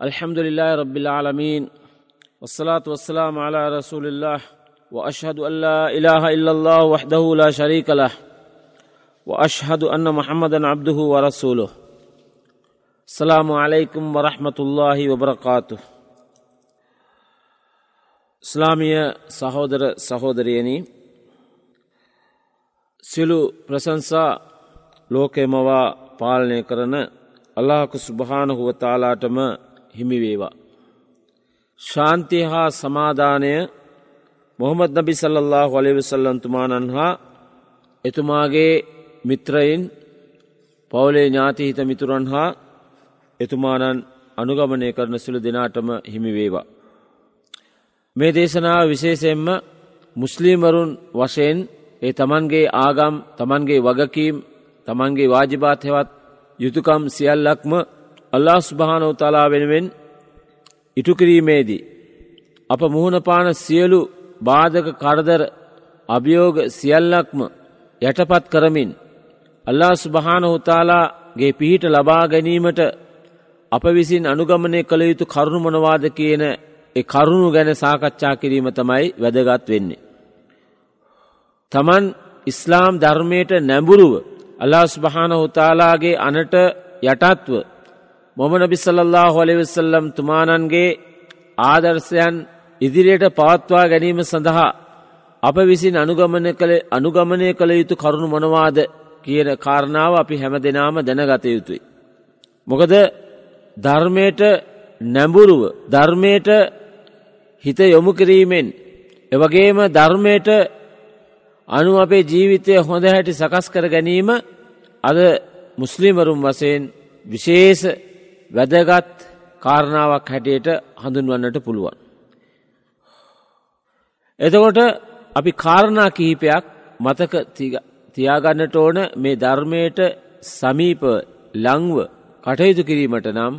الحمد لله رب العالمين والصلاة والسلام على رسول الله وأشهد أن لا إله إلا الله وحده لا شريك له وأشهد أن محمدا عبده ورسوله. السلام عليكم ورحمة الله وبركاته. ಇಸ್ಲಾಮಿಯ سلو ಸಹೋದರಿಯನಿ ಸಿಲು ಪ್ರಶಂಸಾ ಲೋಕೆಮವ ಪಾಲನೆ ಕರನ ಅಲ್ಲಾಹು وتعالى ತಾಲಾಟಮ හිමිවේවා. ශාන්තිය හා සමාධානය මොහමද නබි සල්ලල්له වලවිසල්ලන්තුමානන් හා එතුමාගේ මිත්‍රයින් පවුලේ ඥාතිහිත මිතුරන් හා එතුමානන් අනුගමනය කරන සුළු දෙනාටම හිමිවේවා. මේ දේශනාව විශේෂයෙන්ම මුස්ලිමරුන් වශයෙන් ඒ තමන්ගේ ආගම් තමන්ගේ වගකීම් තමන්ගේ වාජිබාත් හෙවත් යුතුකම් සියල්ලක්ම අල්ලා ස්භානව තලා වෙනුවෙන් ඉටුකිරීමේදී. අප මුහුණපාන සියලු බාධක කරදර අභියෝග සියල්ලක්ම යටපත් කරමින් අල්ලා ස්භානහුතාලාගේ පිහිට ලබා ගැනීමට අප විසින් අනුගමනය කළ යුතු කරුණු මොනවාද කියන ඒ කරුණු ගැන සාකච්ඡා කිරීම තමයි වැදගත් වෙන්නේ. තමන් ඉස්ලාම් ධර්මයට නැඹුරුව අල්ලාස් භානහුතාලාගේ අනට යටත්ව මොම නබිසල්له හොලෙවිසල්ලම් තුමානන්ගේ ආදර්ශයන් ඉදිරියට පවත්වා ගැනීම සඳහා අප විසින් අනුගමන කළ අනුගමනය කළ යුතු කරුණු මොනවාද කියන කාරණාව අපි හැම දෙනාම දැනගත යුතුයි. මොකද ධර්මයට නැඹුරුව ධර්මයට හිත යොමු කිරීමෙන් එවගේම ධර්මයට අනු අපේ ජීවිතය හොඳ හැටි සකස් කර ගැනීම අද මුස්ලිමරුම් වසයෙන් විශේෂ වැදගත් කාරණාවක් හැටියට හඳුන්වන්නට පුළුවන්. එතකොට අපි කාරණා කිහිපයක් මතක තියාගන්නට ඕන මේ ධර්මයට සමීප ලංව කටයුතු කිරීමට නම්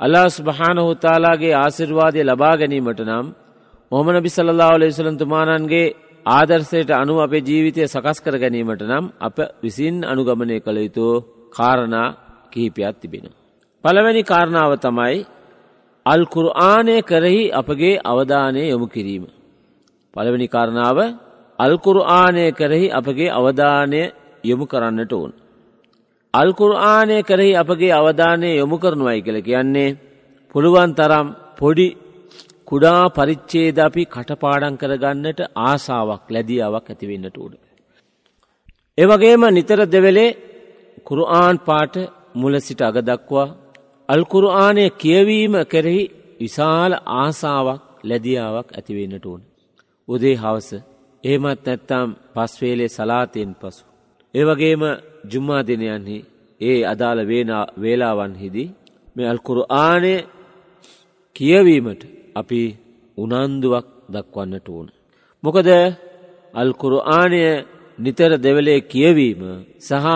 අල්ලාස් භානහුතාලාගේ ආසිර්වාදය ලබා ගැනීමට නම් මොහමන බිසල්ලා ලෙසලන්තුමානන්ගේ ආදර්ශයට අනු අපේ ජීවිතය සකස් කර ගැනීමට නම් අප විසින් අනුගමනය කළ යුතු කාරණා කිහිපයක් තිබෙන. පළවැනි කාරණාව තමයි අල්කුරආනය කරෙහි අපගේ අවධානය යොමු කිරීම. පළවෙනි කාරණාව අල්කුරආනය කරෙහි අපගේ අවධානය යොමු කරන්නට ඕන්. අල්කුරආනය කරෙහි අපගේ අවධානය යොමු කරනුවයි කළ කියන්නේ පුළුවන් තරම් පොඩි කුඩා පරිච්චේද අපි කටපාඩන් කරගන්නට ආසාාවක් ලැදියාවක් ඇතිවෙන්නට උඩ. එවගේම නිතර දෙවෙලේ කුරුආන් පාට මුල සිට අගදක්වා අල්කුරුආනය කියවීම කෙරෙහි විශාල ආසාාවක් ලැදියාවක් ඇතිවෙන්නට ඕන. උදේ හවස ඒමත් නැත්තම් පස්වේලේ සලාතයෙන් පසු. ඒවගේම ජුම්මා දිනයන්හි ඒ අදාළ වේලාවන්හිදී මේ අල්කුරු ආනය කියවීමට අපි උනන්දුවක් දක්වන්නට ඕන. මොකද අල්කුරු ආනය නිතර දෙවලේ කියවීම සහ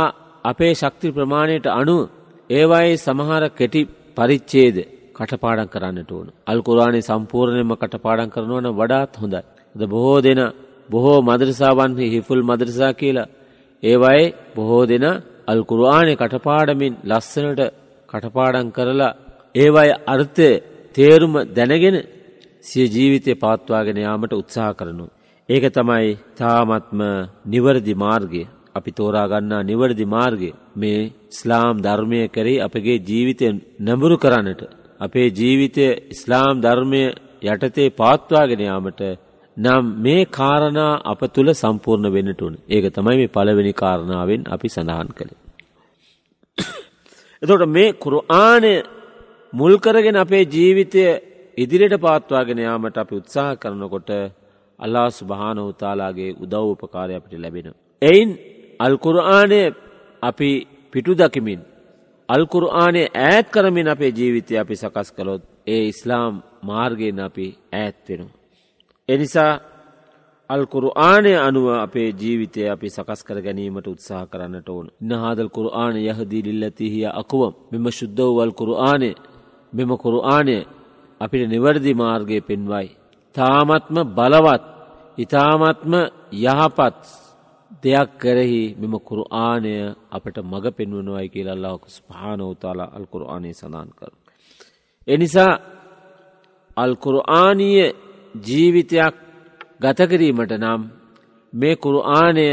අපේ ශක්ති ප්‍රමාණයට අනුව ඒවයි සමහර කෙටි පරිච්චේද කටපාඩන් කරන්නට ඕන. අල්කුරාණය සම්පූර්ණයම කටපාඩන් කරනවන වඩාත් හොඳයි. ද බොහෝ දෙන බොහෝ මදරසාවන්හි හිෆුල් මදරසා කියලා ඒවයි බොහෝ දෙන අල්කුරආනය කටපාඩමින් ලස්සනට කටපාඩන් කරලා ඒවයි අර්ථය තේරුම දැනගෙන සිය ජීවිතය පවත්වාගෙන යාමට උත්සාහ කරනු. ඒක තමයි තාමත්ම නිවරදි මාර්ගය අපි තෝරාගන්නා නිවරදි මාර්ගය මේ ස්ලාම් ධර්මය කරේ අපගේ ජීවිතය නැඹුරු කරන්නට. අපේ ජීවිතය ඉස්ලාම් ධර්මය යටතේ පවත්වාගෙන යාමට නම් මේ කාරණා අප තුළ සම්පූර්ණ වෙනටුන් ඒක තමයි මේ පළවෙනි කාරණාවෙන් අපි සඳහන් කළේ. එතොට මේ කුරුආනය මුල්කරගෙන අපේ ජීවිතය ඉදිරියට පාත්වාගෙන යාමට අපි උත්සාහ කරනකොට අල්ලා ස්භානවතාලාගේ උදව් උපකාරය අපිට ලැබෙන. එයින් අල්කුරආනය අපි පිටු දකිමින්. අල්කුරආනය ඈත් කරමින් අපේ ජීවිතය අපි සකස් කළොත් ඒ ඉස්ලාම් මාර්ගයෙන් අපි ඈත් වෙනවා. එනිසා අල්කුරු ආනය අනුව අපේ ජීවිතය අපි සකස් කර ගැනීමට උත්සාහ කරන්නට ඕන. නහාදල් කුරු ආන යහදී ලිල්ලතිහිය අකුවම් මෙම ශුද්ධවවල් කුරු ආනය මෙම කුරු ආනය අපිට නිවැරදි මාර්ගය පෙන්වයි. තාමත්ම බලවත් ඉතාමත්ම යහපත් දෙයක් කරෙහි මෙම කුරු ආනය අපට මඟ පෙන්වනවයි කියලා අල්ලාහක ස්පානෝතාලා අල්කුරු ආනය සඳන් කර. එනිසා අල්කුරආනීය ජීවිතයක් ගතකිරීමට නම් මේ කුරුආනය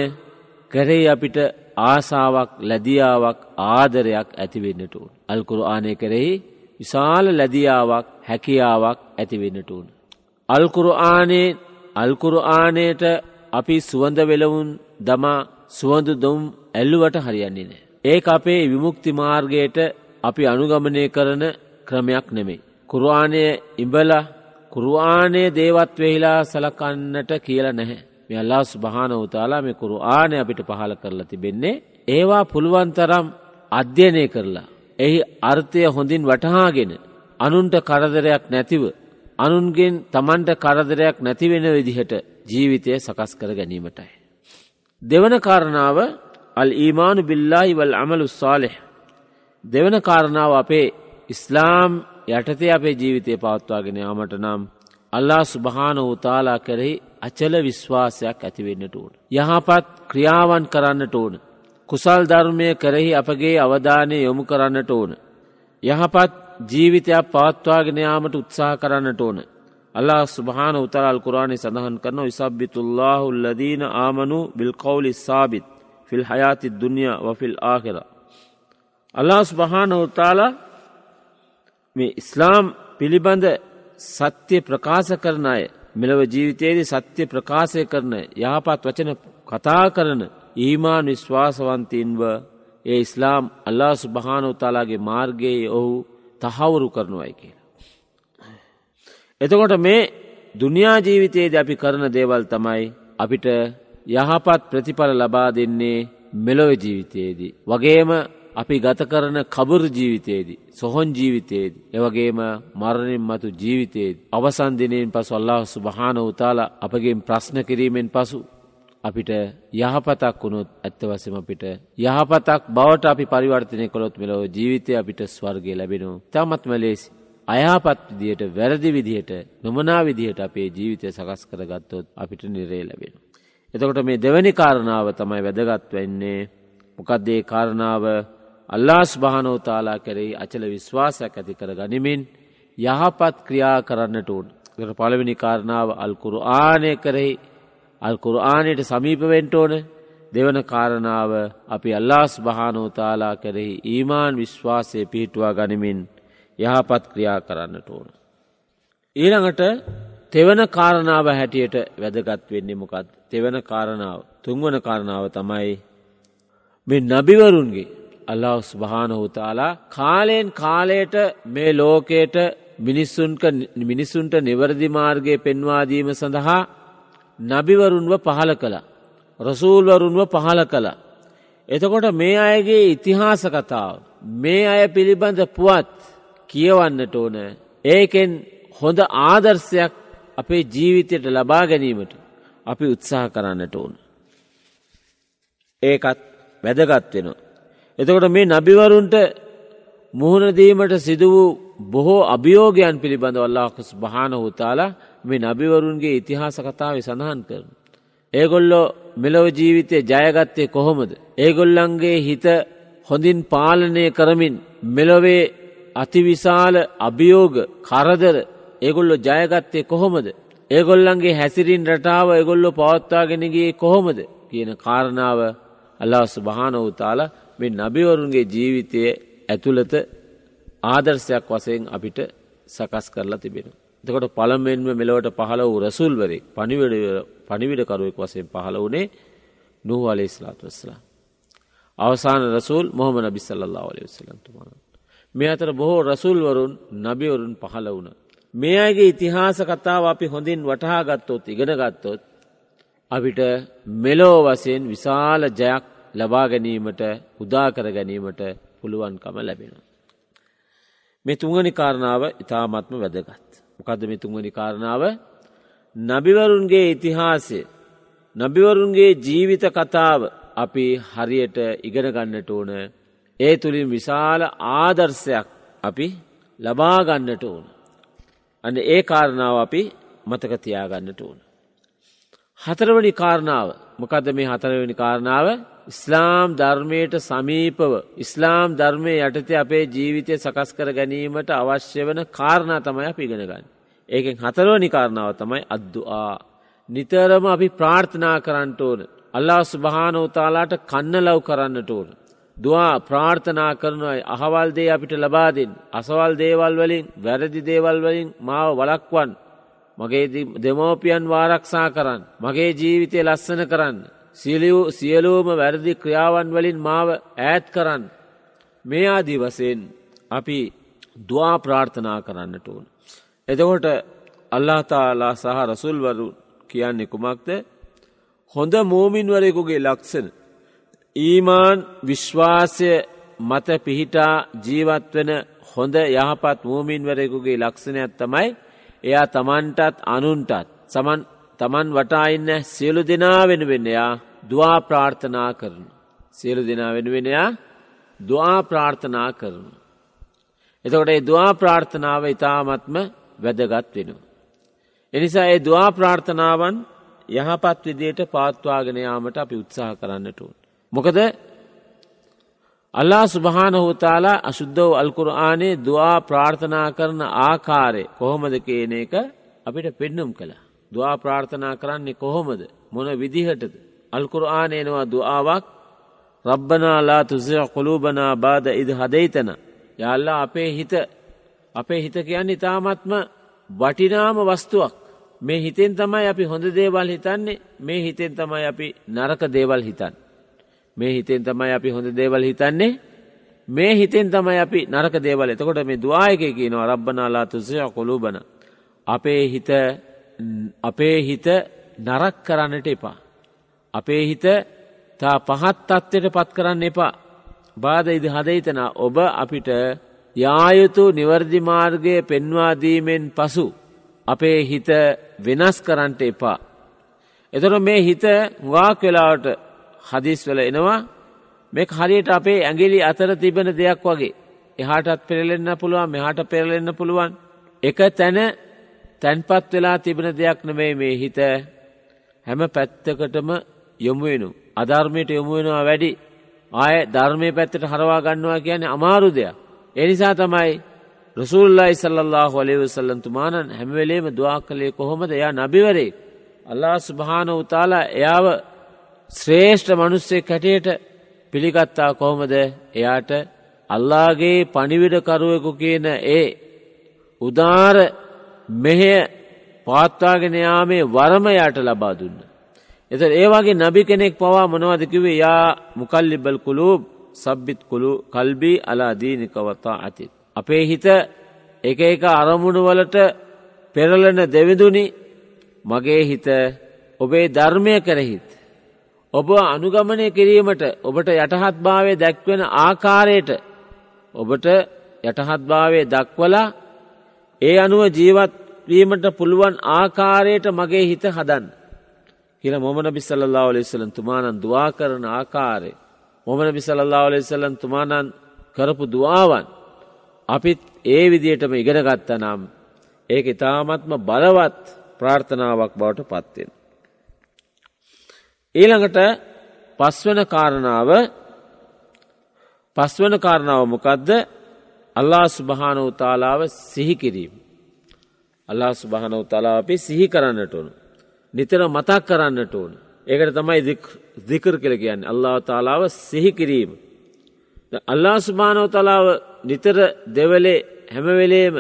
කරේ අපිට ආසාාවක් ලැදියාවක් ආදරයක් ඇතිවෙන්නට ඕන්. අල්කුරු ආනය කරෙහි විශාල ලැදියාවක් හැකියාවක් ඇතිවෙන්නට ඕන්. අල්කුරු ආනේ අල්කුරු ආනයට අපි සුවඳ වෙලවුන් දමා සුවඳු දුම් ඇල්ලුවට හරියන්නේ නෑ. ඒ අපේ විමුක්ති මාර්ගයට අපි අනුගමනය කරන ක්‍රමයක් නෙමෙයි. කුරුආනය ඉඹල කුරුආනය දේවත් වෙහිලා සලකන්නට කියල නැහැ. මේ අල්ලා ස්භාන වතාලා මේ කුරු ආනය අපිට පහල කරලා තිබෙන්නේ. ඒවා පුළුවන්තරම් අධ්‍යයනය කරලා. එහි අර්ථය හොඳින් වටහාගෙන අනුන්ට කරදරයක් නැතිව. අනුන්ගෙන් තමන්ට කරදරයක් නැතිවෙන විදිහට ජීවිතය සකස් කර ගැනීමටයි. දෙවන කාරණාව අල් ඊමානු බිල්ලාහි වල් අමලු සාලෙහ. දෙවන කාරණාව අපේ ඉස්ලාම් යටතේ අපේ ජීවිතය පවත්වාගෙන යාමට නම් අල්ලා සුභාන වතාලා කෙරෙහි අචල විශ්වාසයක් ඇතිවෙන්නට ඕන. යහපත් ක්‍රියාවන් කරන්නට ඕන. කුසල් ධර්මය කරෙහි අපගේ අවධානය යොමු කරන්නට ඕන. යහපත් ජීවිතයක් පවත්වාගෙනයාමට උත්සාහ කරන්නට ඕන. අල්ලා සුභාන උතරල් කුරාණි සඳහන් කරන විසබ්බිතුල්ලාහු ලදීන ආමනු බිල්කවුලි සාබිත් ෆිල් හයාති දුනිය වෆිල් ආකෙර. අල්ලා ස්භාන උතාලා මේ ඉස්ලාම් පිළිබඳ සත්‍යය ප්‍රකාශ කරන අය මෙලව ජීවිතයේදී සත්‍ය ප්‍රකාශය කරන යහපත් වචන කතා කරන ඊමාන් විශ්වාසවන්තීන්ව ඒ ඉස්ලාම් අල්ලා සුභානෝතාලාගේ මාර්ගයේ ඔහු තහවුරු කරනුවයි කියලා. එතකොට මේ දුනියා ජීවිතයේද අපි කරන දේවල් තමයි අපිට යහපත් ප්‍රතිඵල ලබා දෙන්නේ මෙලොව ජීවිතයේදී. වගේම අපි ගත කරන කබුර ජීවිතයේදී. සොහොන් ජීවිතයේදී. එවගේම මරණින් මතු ජීවිතයේද. අවසන්දිනයෙන් පසු අල්له සුභාන උතාල අපගේ ප්‍රශ්න කිරීමෙන් පසු. අපිට යහපතක් වුණොත් ඇත්ත වසම අපිට යහපතක් බවට අපි පරිවර්තනය කොළොත් මෙලෝ ජීවිතය අපිට ස්වර්ගය ලැබෙනු තමත්ම ලේසි. අයහපත් විදියට වැරදි විදිහට නොමනා විදිහට අපේ ජීවිතය සකස් කරගත්තොත් අපිට නිරේ ලැබෙන. එතකොට මේ දෙවැනි කාරණාව තමයි වැදගත් වෙන්නේ මොකක්දේ කාරණාව අල්ලාස් භානෝතාලා කෙරෙහි අචල විශ්වාසයක් ඇති කර ගනිමින් යහපත් ක්‍රියා කරන්නට ඕන්. පළවෙනි කාරණාව අල්කුරු ආනය කරෙහි අල්කුරු ආනයට සමීපවෙන්ට ඕන දෙවන කාරණාව අපි අල්ලාස් භානෝතාලා කෙරෙහි ඊමාන් විශ්වාසය පිහිටුවා ගනිමින් යහපත් ක්‍රියා කරන්නට ඕන. ඊළඟට තෙවන කාරණාව හැටියට වැදගත් වෙන්නේ මොකත් තෙවන කාරණාව තුන්වන කාරණාව තමයි මේ නබිවරුන්ගේ අල්له ස්භානහුතාලා කාලයෙන් කාලයට මේ ලෝකයට මිනිස්සුන්ට නිවරදි මාර්ගය පෙන්වාදීම සඳහා නබිවරුන්ව පහල කළ. රසූල්වරුන්ව පහල කළ. එතකොට මේ අයගේ ඉතිහාස කතාව. මේ අය පිළිබඳ පුවත් කියවන්නට ඕන. ඒකෙන් හොඳ ආදර්ශයක් අපේ ජීවිතයට ලබා ගැනීමට අපි උත්සාහ කරන්නට ඕන. ඒකත් වැදගත් වෙනවා. එතකොට මේ නබිවරුන්ට මුහුණදීමට සිදු වූ බොහෝ අභියෝගයන් පිළිබඳ අල්ලාකුස් භාන හුතාලා මේ නබිවරුන්ගේ ඉතිහාස කතාව සඳහන් කරන. ඒගොල්ලෝ මෙලොව ජීවිතය ජයගත්තේ කොහොමද. ඒගොල්ලන්ගේ හිත හොඳින් පාලනය කරමින් මෙලොවේ අතිවිශාල අභියෝග කරදර ඒගොල්ලො ජයගත්තේ කොහොමද. ඒගොල්ලන්ගේ හැසිරින් රටාව එගොල්ලො පවත්වාගෙනගේ කොහොමද කියන කාරණාව අල්ලාස් භාන වතාලා මේ නබිවරුන්ගේ ජීවිතය ඇතුළත ආදර්ශයක් වසයෙන් අපිට සකස් කරලා තිබෙන. එතකොට පළමෙන්ම මෙලවට පහළ වූ රසුල්වරේ පනිවිඩකරුවෙක් වසයෙන් පහළ වනේ නූ අලේ ස්ලාත් වස්සලා. අවසාන රසූල් මොහම නබිස්සල්له ඔලේ වසලන්තුමාන. මේ අතර බොහෝ රසුල්වරුන් නබිවරුන් පහළ වුණ. මේ අයගේ ඉතිහාස කතාව අපි හොඳින් වටහා ගත්තොත් ඉගෙන ගත්තොත් අපිට මෙලෝ වසයෙන් විශාල ජයක් ලබා ගැනීමට උදාකර ගැනීමට පුළුවන්කම ලැබෙනවා. මේ තුංගනි කාරණාව ඉතාමත්ම වැදගත්. මොකද මේ තුංගනි කාරණාව නබිවරුන්ගේ ඉතිහාසය නබිවරුන්ගේ ජීවිත කතාව අපි හරියට ඉගෙන ගන්නට ඕන ඒ තුළින් විශාල ආදර්ශයක් අපි ලබාගන්නට ඕන. අන්න ඒ කාරණාව අපි මතක තියාගන්නට ඕන. හතරවනි කාරණාව මොකද මේ හතරවනි කාරණාව ඉස්ලාම් ධර්මයට සමීපව ඉස්ලාම් ධර්මය යටතේ අපේ ජීවිතය සකස් කර ගැනීමට අවශ්‍ය වන කාරණා තමයි අපි ඉගෙන ගන්න. ඒකෙන් හතරවනි කාරණාව තමයි අද්දුආ. නිතරම අපි ප්‍රාර්ථනා කරන්නට ඕන. අල්ලා ස්භානෝතාලාට කන්න ලව් කරන්නට ඕන. දවා ප්‍රාර්ථනා කරනවයි අහවල් දේ අපිට ලබාදින් අසවල් දේවල් වලින් වැරදි දේවල් වලින් මාව වලක්වන් මගේ දෙමෝපියන් වාරක්ෂා කරන්න. මගේ ජීවිතය ලස්සන කරන්න. සියලූම වැරදි ක්‍රියාවන් වලින් මාව ඈත් කරන්න. මේ ආදී වසයෙන් අපි දවා ප්‍රාර්ථනා කරන්නට ඕන. එතකොට අල්ලාතාලා සහ රසුල්වරු කියන්නේ කුමක්ද? හොඳ මූමින්වරයකුගේ ලක්ෂණ. ඊමාන් විශ්වාසය මත පිහිටා ජීවත්වන හොඳ යහපත් මූමින්වරයකුගේ ලක්ෂණයක් තමයි එයා තමන්ටත් අනුන්ටත් සමන් තමන් වටාඉන්න සියලු දෙනා වෙනුවෙන්නයා දවා ප්‍රාර්ථනා කරන. සියලු දෙනා වෙනුවෙනයා දවා ප්‍රාර්ථනා කරනු. එතකොට ඒ දවා ප්‍රාර්ථනාව ඉතාමත්ම වැදගත් වෙනවා. එනිසා ඒ දවා ප්‍රාර්ථනාවන් යහපත් විදියට පාත්වාගෙනයාමට අපි උත්සාහ කරන්නට ඕන්. මොකද අල්ලා සුභාන හෝතාලා අශුද්ධව අල්කුරආනේ දවා ප්‍රාර්ථනා කරන ආකාරය කොහොමද කියන එක අපිට පෙන්නුම් කළා. දවා ප්‍රාර්ථනා කරන්නේ කොහොමද මොන විදිහටද. අල්කුරආනයනවා දආාවක් රබ්බනාලා තුසය කොළූබනා බාධ ඉද හදයිතන. යල්ලා අපේ හිත අපේ හිත කියන්න ඉතාමත්ම වටිනාම වස්තුවක්. මේ හිතෙන් තමයි අපි හොඳ දේවල් හිතන්නේ මේ හිතෙන් තමයි අපි නරක දේවල් හිතන්. මේ හිතෙන් තමයි අපි හොඳ දේවල් හිතන්නේ මේ හිතෙන් තමයි අපි නරක දේවල් එතකොට මේ දවායක කියනවා රබ්බනාලා තුසය කොළූබන. අපේ හිත අපේ හිත නරක් කරන්නට එපා. අපේ හිත තා පහත් තත්ත්වයට පත් කරන්න එපා. බාධ ඉදි හදයිතන ඔබ අපිට යායුතු නිවර්දි මාර්ගය පෙන්වාදීමෙන් පසු අපේ හිත වෙනස් කරන්නට එපා. එතොට මේ හිත වාක් වෙලාවට හදිස්වල එනවා මේ හරියට අපේ ඇගිලි අතර තිබෙන දෙයක් වගේ. එහාටත් පෙරලෙන්න්න පුළුවන් මෙහාට පෙරලෙන්න්න පුළුවන්. එක තැන තැන්පත් වෙලා තිබෙන දෙයක් නෙමේ මේ හිත හැම පැත්තකටම යොමුවෙනු. අධර්මයට යොමුවෙනවා වැඩි ආය ධර්මය පැත්තට හරවා ගන්නවා කියන්නේ අමාරු දෙයක්. එනිසා තමයි රසුල්ලයි සල්له හොලෙවසල්ලන්තුමානන් හැමවෙලේම දවා කළේ කොහොමද එයා නබිවරේ. අල්ලා ස්භාන උතාලා එයාව ශ්‍රේෂ්ඨ මනුස්සේ කැටයට පිළිගත්තා කොහොමද එයාට අල්ලාගේ පනිවිඩකරුවෙකු කියන ඒ උදාර මෙහෙ පාත්වාගෙන යාමේ වරමයාට ලබා දුන්න. එත ඒවාගේ නබි කෙනෙක් පවා මොනවදකිවේ යා මුකල්ලිබල් කුලූබ් සබ්බිත් කුළු කල්බී අලාදීනිකවතා ඇති. අපේ හිත එක එක අරමුණුවලට පෙරලන දෙවිදුනි මගේ හිත ඔබේ ධර්මය කරහිත්. ඔබ අනුගමනය කිරීමට ඔබට යටහත් භාවය දැක්වෙන ආකාරයට ඔබට යටහත් භාවය දක්වලා ඒ අනුව ජීවත්වීමට පුළුවන් ආකාරයට මගේ හිත හදන්න. කියල මොමන බිස්සල්ලා ලෙස්සලන් තුමානන් දවා කරන ආකාරය. මොමන බිසල්ලා ලෙස්සලන් තුමානන් කරපු දවාවන්. අපිත් ඒ විදියටම ඉගෙන ගත්ත නම් ඒක ඉතාමත්ම බලවත් ප්‍රාර්ථනාවක් බවට පත්වෙන. ඊළඟට පස්වන කාරණාව පස්වන කාරණාව මොකදද අල්ලා සුභාන උතාලාව සිහිකිරීම. අල්ලා සුභාන උතාලා අපි සිහි කරන්නට ඕනු. නිතර මතක් කරන්නට ඕන. ඒකට තමයි දිකර කළ කියන්නේ අල්ලා තාලාව සිහිකිරීම. අල්ලා සුභානව තලාව නිතර දෙවලේ හැමවෙලේම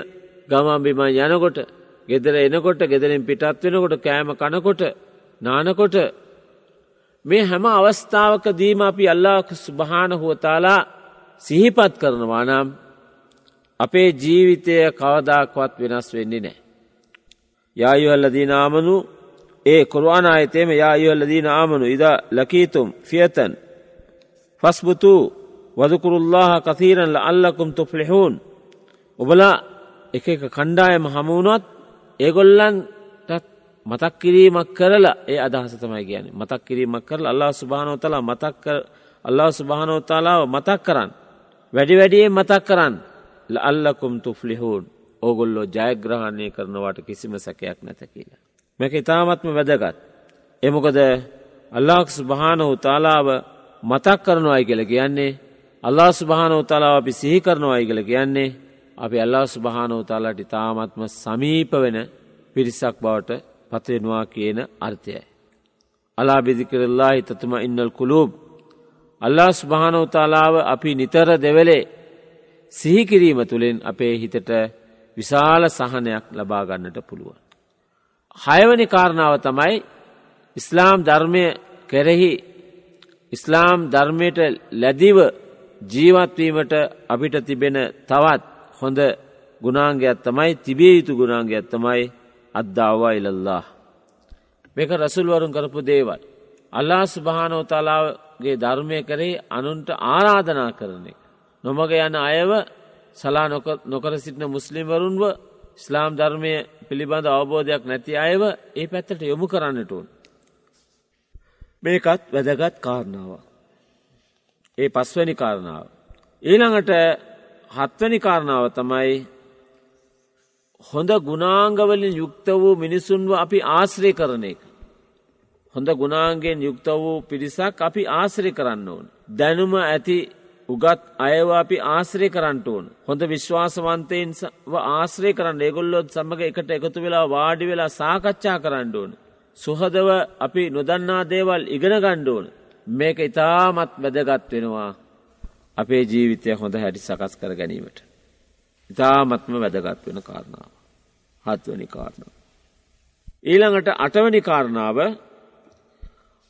ගමම්බිම යනකොට ගෙදර එනකොට ගෙදරින් පිටත් වෙනකොට කෑම කනකොට නානකොට මේ හැම අවස්ථාවක දීම අපි අල්ලාක සුභාන හුවතාලා සිහිපත් කරනවා නම් අපේ ජීවිතය කවදාක්වත් වෙනස් වෙන්නේ නෑ. යායුවල්ලදී නාමනු ඒ කුරවාන ආයතේම යායුවල්ලදීන ආමනු ඉද ලකීතුම් ෆියතන් ෆස්බුතු වදකුරුල්له කතීරන්ල අල්ලකුම් තුෆලිහූන් ඔබලා එක එක කණ්ඩායම හමුණුවත් ඒගොල්ලන්ටත් මතක් කිරීමක් කරලා ඒ අදහස තමයි කියන මතක් කිරීමක් කරලා අල්ලා සුභානෝතලා මතක් අල්ලා සුභානෝතාලාව මතක් කරන්න වැඩි වැඩියෙන් මතක් කරන්න අල්ලකුම් තුෆලිහූන් ඕගොල්ලෝ ජයග්‍රහණය කරනවාට කිසිම සැකයක් නැත කියලා. මේක ඉතාමත්ම වැදගත්. එමොකද අල්ලාක් සුභානහු තාලාව මතක් කරනවායි කියල කියන්නේ අල්ලා ස්භානෝ තලාව අපි සිහි කරනවායි කියල කියන්නේ අපි අල්ලා ස්භානෝ තලාට ඉතාමත්ම සමීප වෙන පිරිසක් බවට පතෙනවා කියන අර්ථයයි. අලා බිදිකරල්ලා හිතතුම ඉන්නල් කුලූබ් අල්ලා ස්භානෝතාලාව අපි නිතර දෙවලේ සිහිකිරීම තුළින් අපේ හිතට විශාල සහනයක් ලබාගන්නට පුළුවන්. හයවනි කාරණාව තමයි ඉස්ලාම් ධර්මය කෙරෙහි ඉස්ලාම් ධර්මයට ලැදිව ජීවත්වීමට අපිට තිබෙන තවත් හොඳ ගුණාන්ගයක් තමයි තිබිය යුතු ගුණාන්ගයක් තමයි අද්දාවා ඉලල්له. මේක රසුල්වරුන් කරපු දේවල්. අල්ලා ස්භානෝතාලාගේ ධර්මය කරේ අනුන්ට ආරාධනා කරන එක. නොමග යන අයව සලා නොකර සිටින මුස්ලිම්වරුන්ව ස්ලාම් ධර්මය පිළිබඳ අවබෝධයක් නැති අයව ඒ පැත්තට යොමු කරන්නට ඕන්. මේකත් වැදගත් කාරණාව. ඒ පස්වැනි කාරණාව. ඊළඟට හත්වනි කාරණාව තමයි හොඳ ගුණාංගවලින් යුක්ත වූ මිනිසුන්ව අපි ආශ්‍රය කරන එක. හොඳ ගුණාන්ගෙන් යුක්ත වූ පිරිසක් අපි ආශ්‍රය කරන්න ඕන. දැනුම ඇති උගත් අයව අපි ආශ්‍රය කරන්නට ඕන. හොඳ විශ්වාසවන්තයෙන් ආශ්‍රය කරන්න ඒගොල්ලොත් සමඟ එකට එකතු වෙලා වාඩි වෙලා සාකච්ඡා කරන්න ඕන. සුහදව අපි නොදන්නා දේවල් ඉගෙන ගණ්ඩෝන. මේක ඉතාමත් වැදගත් වෙනවා අපේ ජීවිතය හොඳ හැටි සකස් කර ගැනීමට. ඉතාමත්ම වැදගත් වෙන කාරණාව. හත්වනි කාරණාව. ඊළඟට අටවනි කාරණාව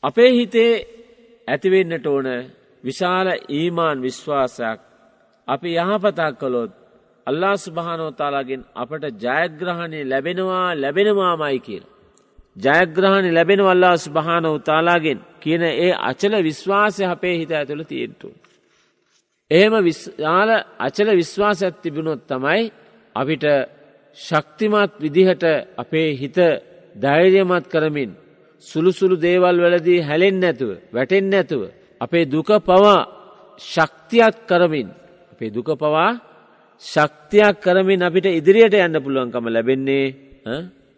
අපේ හිතේ ඇතිවෙන්නට ඕන විශාල ඊමාන් විශ්වාසයක් අපි යහපතක් කළොත් අල්ලා ස්භානෝතාලාගෙන් අපට ජයග්‍රහණය ලැබෙනවා ලැබෙනවාමයි කියල. ජයග්‍රහණි ලැබෙන වල්ලා ස්භාන උතාලාගෙන් කියන ඒ අචල විශ්වාසය අපේ හිත ඇතුළ තියෙන්ටු. එහෙම විශාල අචල විශ්වාසයක් තිබුණොත් තමයි අපිට ශක්තිමත් විදිහට අපේ හිත ධෛර්යමත් කරමින් සුළුසුළු දේවල් වලදී හැලෙන් නැතුව වැටෙන් නැතුව අපේ දුක පවා ශක්තියක් කරමින් අපේ දුක පවා ශක්තියක් කරමින් අපිට ඉදිරියට යන්න පුළුවන්කම ලැබෙන්නේ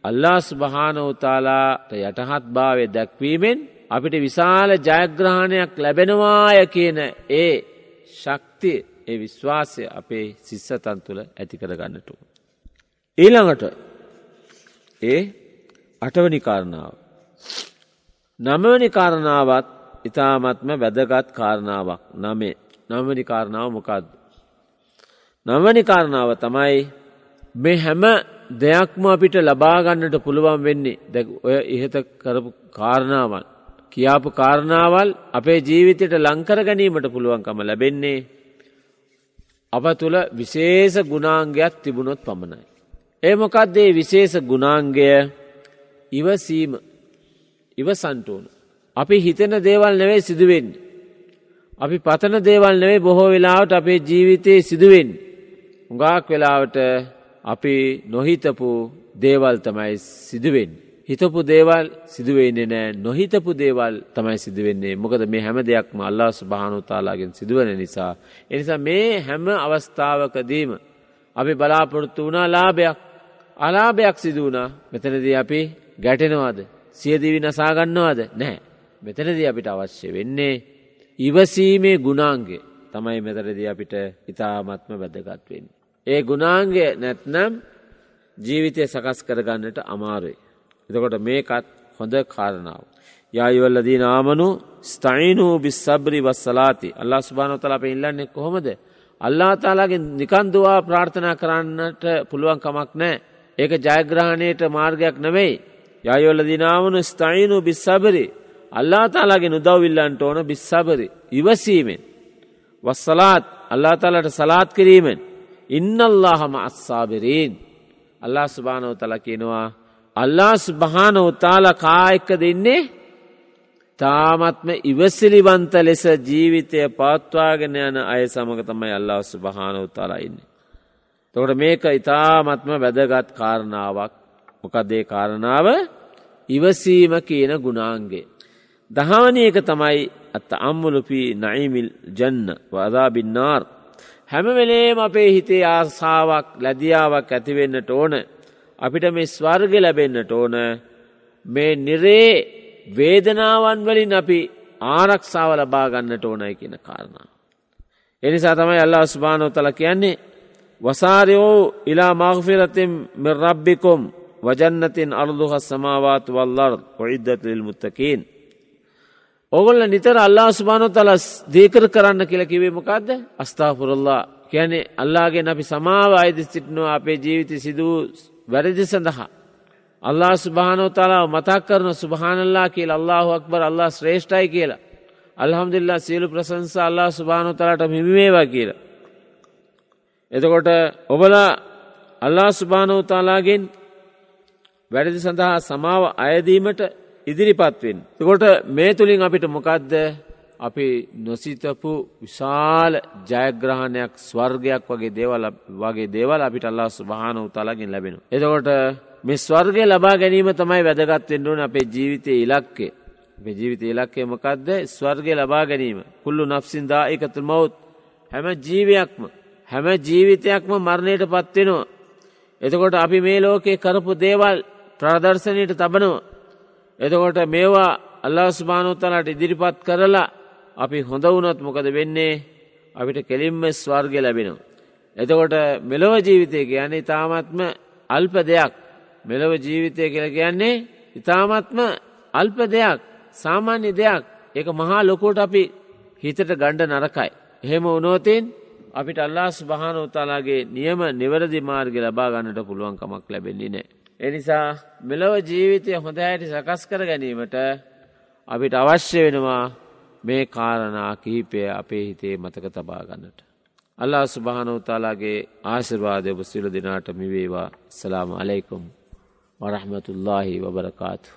අල්ලාස් භානෝතාලාට යටහත් භාවය දැක්වීමෙන් අපිට විශාල ජයග්‍රහණයක් ලැබෙනවාය කියන ඒ ශක්තිය ඒ විශ්වාසය අපේ සිස්සතන් තුළ ඇති කරගන්නට. ඊළඟට ඒ අටවනි කාරණාව. නමවනි කාරණාවත් ඉතාමත්ම වැදගත් කාරණාවක් නමේ නවනි කාරණාව මොකක්ද. නවනි කාරණාව තමයි මේ හැම දෙයක්ම අපිට ලබාගන්නට පුළුවන් වෙන්නේ දැ ඔය ඉහත කරපු කාරණාවන්. කියාපු කාරණාවල් අපේ ජීවිතයට ලංකර ගැනීමට පුළුවන්කම ලැබෙන්නේ අප තුළ විශේෂ ගුණාංගයක් තිබුණොත් පමණයි. ඒ මොකක්දේ විශේෂ ගුණාංගය ඉවසීම ඉවසන්ටෝන. අපි හිතන දේවල් නෙවෙයි සිදුවෙන්. අපි පතන දේවල් නෙවෙයි බොහෝ වෙලාවට අපේ ජීවිතයේ සිදුවෙන්. උගාක් වෙලාවට අපි නොහිතපු දේවල් තමයි සිදුවෙන්. හිතපු දේවල් සිදුවෙන්නේ නෑ නොහිතපු දේවල් තමයි සිදුවෙන්නේ මොකද මේ හැම දෙයක්ම අල්ලා ස්භානුතාලාගෙන් සිදුවන නිසා. එනිසා මේ හැම අවස්ථාවකදීම අපි බලාපොරොත්තු වුණා ලාභයක් අලාභයක් සිදුවනා මෙතනදී අපි ගැටෙනවාද සියදිවි නසාගන්නවාද නැහැ. මෙතනදී අපිට අවශ්‍ය වෙන්නේ ඉවසීමේ ගුණාන්ගේ තමයි මෙතරදී අපිට ඉතාමත්ම වැදගත්වෙන්. ඒ ගුණාන්ගය නැත්නම් ජීවිතය සකස් කරගන්නට අමාරුයි. එතකොට මේකත් හොඳ කාරණාව. යායවල්ලදී නාමනු ස්තයිනූ බිස්සබ්‍රි වස්සලාති අල්ලා ස්භානොතල අප ඉල්ලන්නේ කොහොමද. අල්ලා තාලාගේ නිකන්දවා ප්‍රාර්ථනා කරන්නට පුළුවන් කමක් නෑ. ඒක ජයග්‍රහණයට මාර්ගයක් නෙවෙයි. යයොල්ල දිනාවනු ස්තයිනු බිස්සබරි අල්ලා තාලාගේ උදවවිල්ලන්ට ඕන බිස්සබරි ඉවසීමෙන්. වස්සලාත් අල්ලා තාලට සලාත් කිරීමෙන්. ඉන්නල්ලාහම අස්සාබිරීන්. අල්ලා ස්භානව තල කියනවා. අල්ලාස් භානව තාල කායක්ක දෙන්නේ තාමත්ම ඉවසිලිවන්ත ලෙස ජීවිතය පවත්වාගෙන යන අය සමඟ තමයි අල්ලාස් භානව තාලයින්නේ. තොට මේක ඉතාමත්ම වැදගත් කාරණාවක් මොකදේ කාරණාව ඉවසීම කියන ගුණාන්ගේ. දහවනි එක තමයි අත්ත අම්මුලුපී නයිමිල් ජන්න වදා බින්නාර්. හැමවෙලේම අපේ හිතේ ආසාාවක් ලැදියාවක් ඇතිවෙන්නට ඕන. අපිට මේ ස්වර්ග ලැබෙන්න්නට ඕන මේ නිරේ වේදනාවන් වලින් අපි ආරක්ෂාව ලබා ගන්නට ඕනයි කියන කාරණා. එනිසා තමයි අල්ලා ස්භානෝ තල කියන්නේ වසාරයෝ ඉලා මාගෆිරතින් මෙරබ්බිකොම් වජන්නතින් අර්දුහ සමාවාත් වල්ලර් ඔයිද්දතුල් මුත්තකීන්. ඔගොල්ල නිතර අල්ලා ස්භානො තලස් දීකර කරන්න කියල කිවීමකක්ද අස්ථාපුරල්ලා කියැනෙ අල්ලාගේ අපි සමාව අයිද සිටිනවා අපේ ජීවිත සිදුව වැරදි සඳහා. අල්ලා ස්භානෝ තලාව මතක් කරන සුභානල්ලා කියල අල්ලාහු අක්බර අල්ලා ශ්‍රේෂ්ඨයි කියලා. අල්හම්දිල්ලා සියලු ප්‍රසංසා අල්ලා ස්භානු තලට හිමිවේවා කියලා. එතකොට ඔබලා අල්ලා ස්භානෝ තාලාගෙන් වැඩදි සඳහා සමාව අයදීමට ඉදිරිපත්වෙන්. තකොට මේ තුළින් අපිට මොකක්ද අපි නොසිතපු විශාල ජයග්‍රහණයක් ස්වර්ගයක් වගේ දේවල් වගේ දේවල් අපිට අල්ලා ස්භාන උතාලාගෙන් ලැබෙන. එතකොට මේ ස්වර්ගය ලබා ගැනීම තමයි වැදගත්වෙන්ඩුවන අපේ ජීවිතය ඉලක්කේ. අපේ ජීවිත ඉලක්කය මොකක්ද ස්වර්ගය ලබා ගැනීම. කුල්ලු නෆ්සින්දා එකතු මවුත් හැම ජීවයක්ම හැම ජීවිතයක්ම මරණයට පත්වෙනවා. එතකොට අපි මේ ලෝකේ කරපු දේවල් ප්‍රදර්ශනයට තබනවා. එතකොට මේවා අල්ලා ස්භානෝත්තලට ඉදිරිපත් කරලා අපි හොඳ වුණොත් මොකද වෙන්නේ අපිට කෙලින්ම ස්වර්ග ලැබෙනවා. එතකොට මෙලොව ජීවිතය කියන්නේ ඉතාමත්ම අල්ප දෙයක් මෙලොව ජීවිතය කියල කියන්නේ ඉතාමත්ම අල්ප දෙයක් සාමාන්‍ය දෙයක් ඒක මහා ලොකෝට අපි හිතට ගණ්ඩ නරකයි. එහෙම උනෝතින් අපිට අල්ලාස් භාන උතාලාගේ නියම නිවරදි මාර්ග ලබා ගන්නට පුළුවන්කමක් ලැබෙන්නේ නෑ. එනිසා මෙලොව ජීවිතය හොඳහැට සකස් කර ගැනීමට අපිට අවශ්‍ය වෙනවා මේ කාරණා කිහිපය අපේ හිතේ මතක තබා ගන්නට. අල්ලා සුභානෝතාලාගේ ආශිර්වාදය ඔබ සිල දෙනාට මිවේවා සලාම අලෙකුම් වරහමතුල්ලාහි වබරකාතු.